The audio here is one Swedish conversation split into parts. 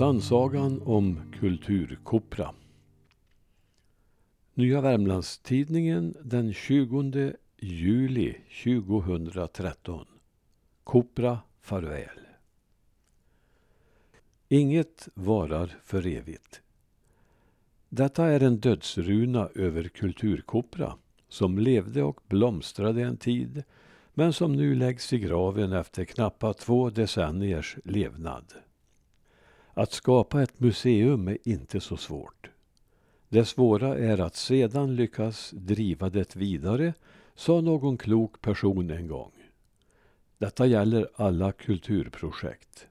Sannsagan om Kulturkopra. Nya Värmlandstidningen den 20 juli 2013. Kopra farväl. Inget varar för evigt. Detta är en dödsruna över Kulturkopra som levde och blomstrade en tid men som nu läggs i graven efter knappa två decenniers levnad. Att skapa ett museum är inte så svårt. Det svåra är att sedan lyckas driva det vidare, sa någon klok person en gång. Detta gäller alla kulturprojekt.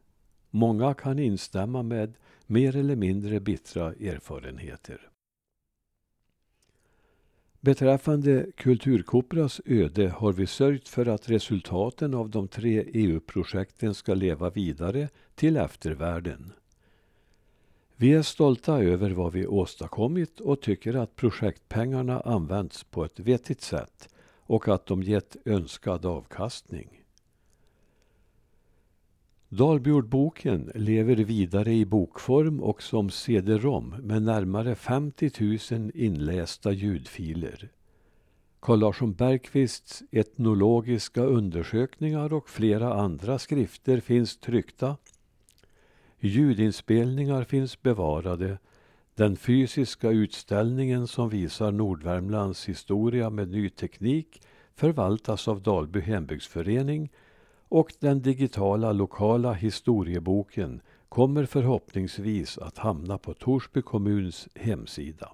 Många kan instämma med mer eller mindre bittra erfarenheter. Beträffande Kulturkopras öde har vi sörjt för att resultaten av de tre EU-projekten ska leva vidare till eftervärlden. Vi är stolta över vad vi åstadkommit och tycker att projektpengarna använts på ett vettigt sätt och att de gett önskad avkastning. Dalbyordboken lever vidare i bokform och som cd-rom med närmare 50 000 inlästa ljudfiler. Carl Larsson Bergqvists etnologiska undersökningar och flera andra skrifter finns tryckta. Ljudinspelningar finns bevarade. Den fysiska utställningen som visar Nordvärmlands historia med ny teknik förvaltas av Dalby hembygdsförening och den digitala lokala historieboken kommer förhoppningsvis att hamna på Torsby kommuns hemsida.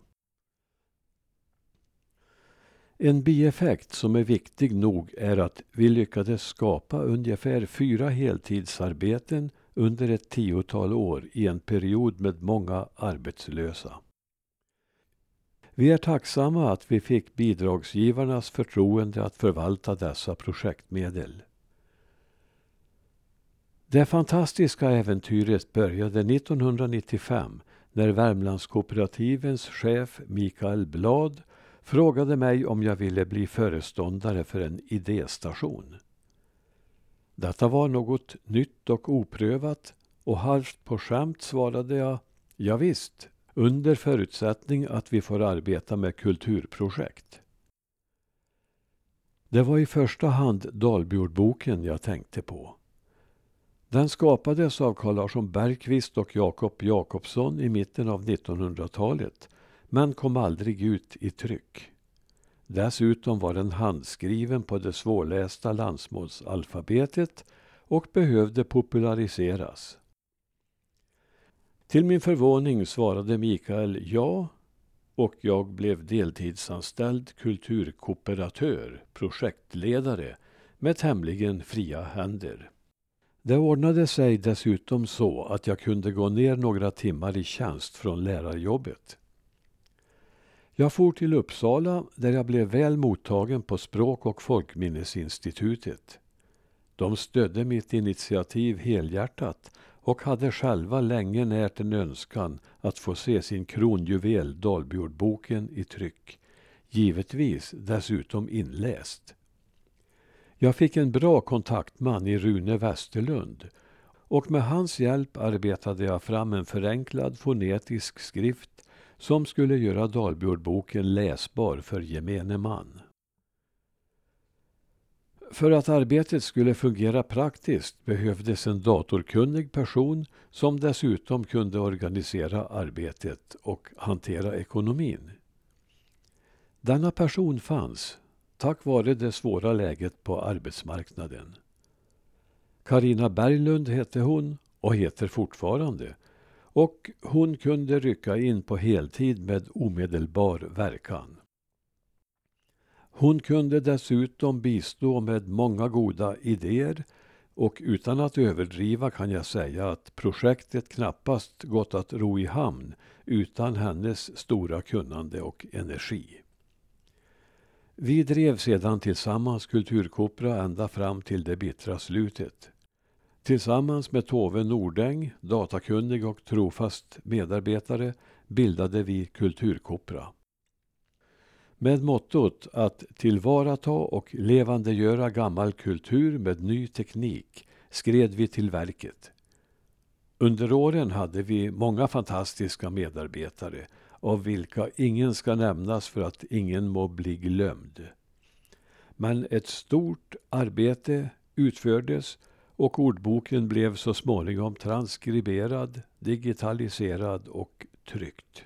En bieffekt som är viktig nog är att vi lyckades skapa ungefär fyra heltidsarbeten under ett tiotal år i en period med många arbetslösa. Vi är tacksamma att vi fick bidragsgivarnas förtroende att förvalta dessa projektmedel. Det fantastiska äventyret började 1995 när Värmlandskooperativens chef Mikael Blad frågade mig om jag ville bli föreståndare för en idéstation. Detta var något nytt och oprövat och halvt på skämt svarade jag ja, visst, under förutsättning att vi får arbeta med kulturprojekt. Det var i första hand Dalbyordboken jag tänkte på. Den skapades av Carl Larsson Bergqvist och Jakob Jakobsson i mitten av 1900-talet men kom aldrig ut i tryck. Dessutom var den handskriven på det svårlästa landsmålsalfabetet och behövde populariseras. Till min förvåning svarade Mikael ja och jag blev deltidsanställd kulturkooperatör, projektledare med tämligen fria händer. Det ordnade sig dessutom så att jag kunde gå ner några timmar i tjänst från lärarjobbet. Jag for till Uppsala där jag blev väl mottagen på Språk och folkminnesinstitutet. De stödde mitt initiativ helhjärtat och hade själva länge närt en önskan att få se sin kronjuvel Dalbyordboken i tryck. Givetvis dessutom inläst. Jag fick en bra kontaktman i Rune Westerlund och med hans hjälp arbetade jag fram en förenklad fonetisk skrift som skulle göra Dalbyordboken läsbar för gemene man. För att arbetet skulle fungera praktiskt behövdes en datorkunnig person som dessutom kunde organisera arbetet och hantera ekonomin. Denna person fanns, tack vare det svåra läget på arbetsmarknaden. Karina Berglund hette hon och heter fortfarande och hon kunde rycka in på heltid med omedelbar verkan. Hon kunde dessutom bistå med många goda idéer och utan att överdriva kan jag säga att projektet knappast gått att ro i hamn utan hennes stora kunnande och energi. Vi drev sedan tillsammans Kulturkopra ända fram till det bittra slutet. Tillsammans med Tove Nordäng, datakunnig och trofast medarbetare, bildade vi Kulturkopra. Med mottot att tillvarata och levandegöra gammal kultur med ny teknik skred vi till verket. Under åren hade vi många fantastiska medarbetare av vilka ingen ska nämnas för att ingen må bli glömd. Men ett stort arbete utfördes och ordboken blev så småningom transkriberad, digitaliserad och tryckt.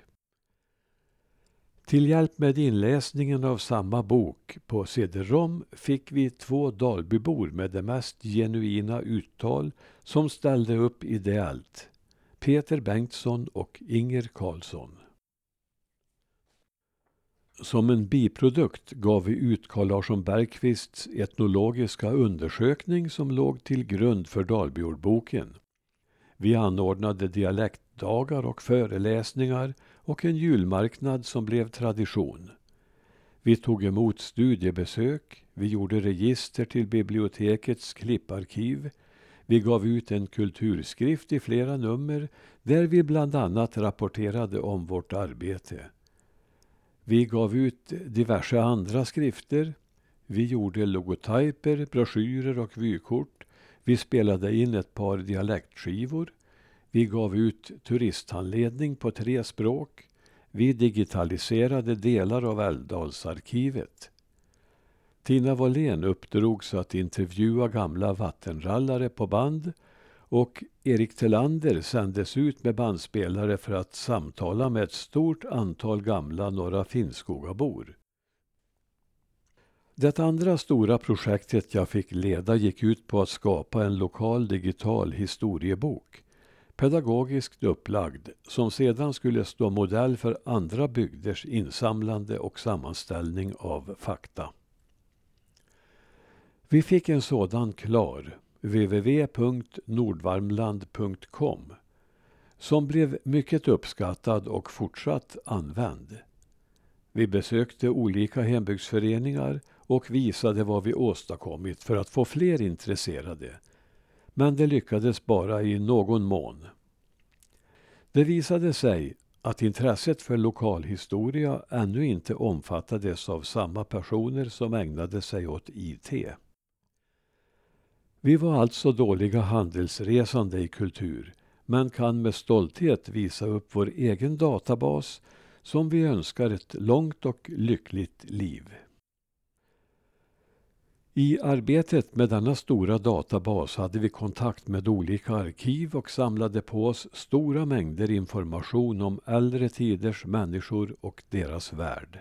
Till hjälp med inläsningen av samma bok på cd-rom fick vi två Dalbybor med det mest genuina uttal som ställde upp ideellt. Peter Bengtsson och Inger Karlsson. Som en biprodukt gav vi ut Carl Larsson Bergqvists etnologiska undersökning som låg till grund för Dalbyordboken. Vi anordnade dialektdagar och föreläsningar och en julmarknad som blev tradition. Vi tog emot studiebesök, vi gjorde register till bibliotekets klipparkiv, vi gav ut en kulturskrift i flera nummer där vi bland annat rapporterade om vårt arbete. Vi gav ut diverse andra skrifter. Vi gjorde logotyper, broschyrer och vykort. Vi spelade in ett par dialektskivor. Vi gav ut turisthandledning på tre språk. Vi digitaliserade delar av Älvdalsarkivet. Tina Wåhlén uppdrogs att intervjua gamla vattenrallare på band och Erik Telander sändes ut med bandspelare för att samtala med ett stort antal gamla Norra Finnskogabor. Det andra stora projektet jag fick leda gick ut på att skapa en lokal digital historiebok pedagogiskt upplagd som sedan skulle stå modell för andra bygders insamlande och sammanställning av fakta. Vi fick en sådan klar www.nordvarmland.com som blev mycket uppskattad och fortsatt använd. Vi besökte olika hembygdsföreningar och visade vad vi åstadkommit för att få fler intresserade. Men det lyckades bara i någon mån. Det visade sig att intresset för lokalhistoria ännu inte omfattades av samma personer som ägnade sig åt IT. Vi var alltså dåliga handelsresande i kultur men kan med stolthet visa upp vår egen databas som vi önskar ett långt och lyckligt liv. I arbetet med denna stora databas hade vi kontakt med olika arkiv och samlade på oss stora mängder information om äldre tiders människor och deras värld.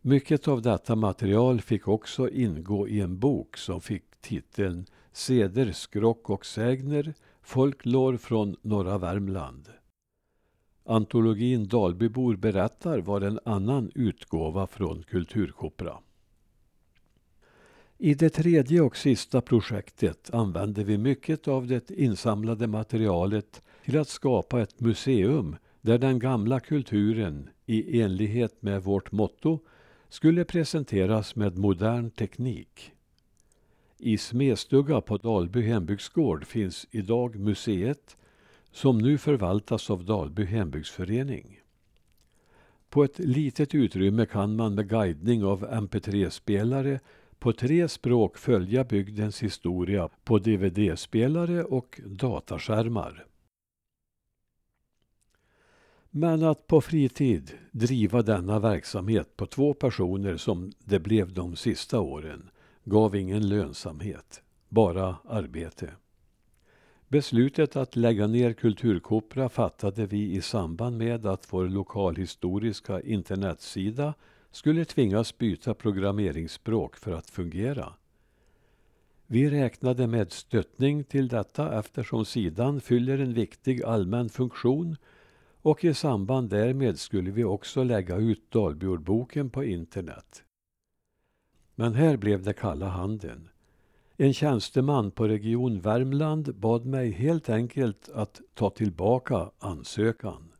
Mycket av detta material fick också ingå i en bok som fick titeln Seder, skrock och sägner, folklor från norra Värmland. Antologin Dalbybor berättar var en annan utgåva från Kulturkopra. I det tredje och sista projektet använde vi mycket av det insamlade materialet till att skapa ett museum där den gamla kulturen, i enlighet med vårt motto, skulle presenteras med modern teknik. I Smedstugga på Dalby hembygdsgård finns idag museet som nu förvaltas av Dalby hembygdsförening. På ett litet utrymme kan man med guidning av mp3-spelare på tre språk följa bygdens historia på dvd-spelare och dataskärmar. Men att på fritid driva denna verksamhet på två personer som det blev de sista åren gav ingen lönsamhet, bara arbete. Beslutet att lägga ner Kulturkopra fattade vi i samband med att vår lokalhistoriska internetsida skulle tvingas byta programmeringsspråk för att fungera. Vi räknade med stöttning till detta eftersom sidan fyller en viktig allmän funktion och i samband därmed skulle vi också lägga ut Dalbyordboken på internet. Men här blev det kalla handen. En tjänsteman på Region Värmland bad mig helt enkelt att ta tillbaka ansökan.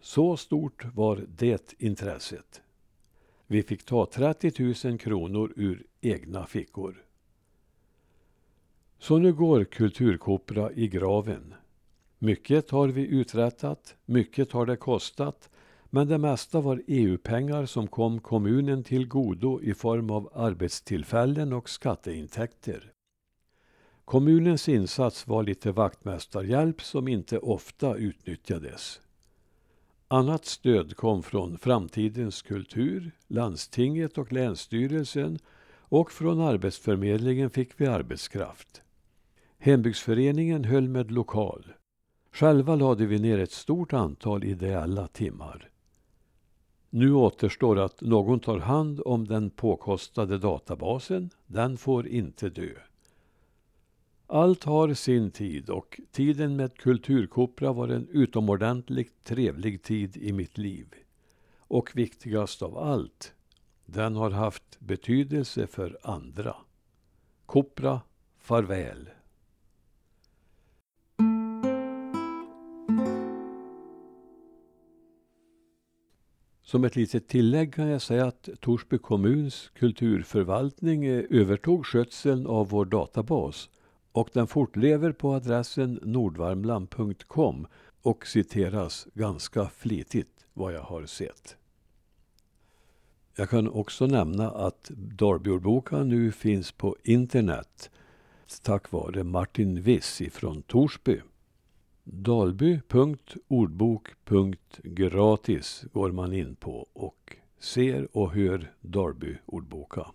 Så stort var det intresset. Vi fick ta 30 000 kronor ur egna fickor. Så nu går Kulturkopra i graven. Mycket har vi uträttat, mycket har det kostat men det mesta var EU-pengar som kom kommunen till godo i form av arbetstillfällen och skatteintäkter. Kommunens insats var lite vaktmästarhjälp som inte ofta utnyttjades. Annat stöd kom från Framtidens kultur, landstinget och länsstyrelsen och från Arbetsförmedlingen fick vi arbetskraft. Hembygdsföreningen höll med lokal. Själva lade vi ner ett stort antal ideella timmar. Nu återstår att någon tar hand om den påkostade databasen. Den får inte dö. Allt har sin tid och tiden med Kulturkopra var en utomordentligt trevlig tid i mitt liv. Och viktigast av allt, den har haft betydelse för andra. Kopra, farväl. Som ett litet tillägg kan jag säga att Torsby kommuns kulturförvaltning eh, övertog skötseln av vår databas och den fortlever på adressen nordvarmland.com och citeras ganska flitigt vad jag har sett. Jag kan också nämna att Dalbyordboken nu finns på internet tack vare Martin Wiss ifrån Torsby. Dalby.ordbok.gratis går man in på och ser och hör Dalby ordboka.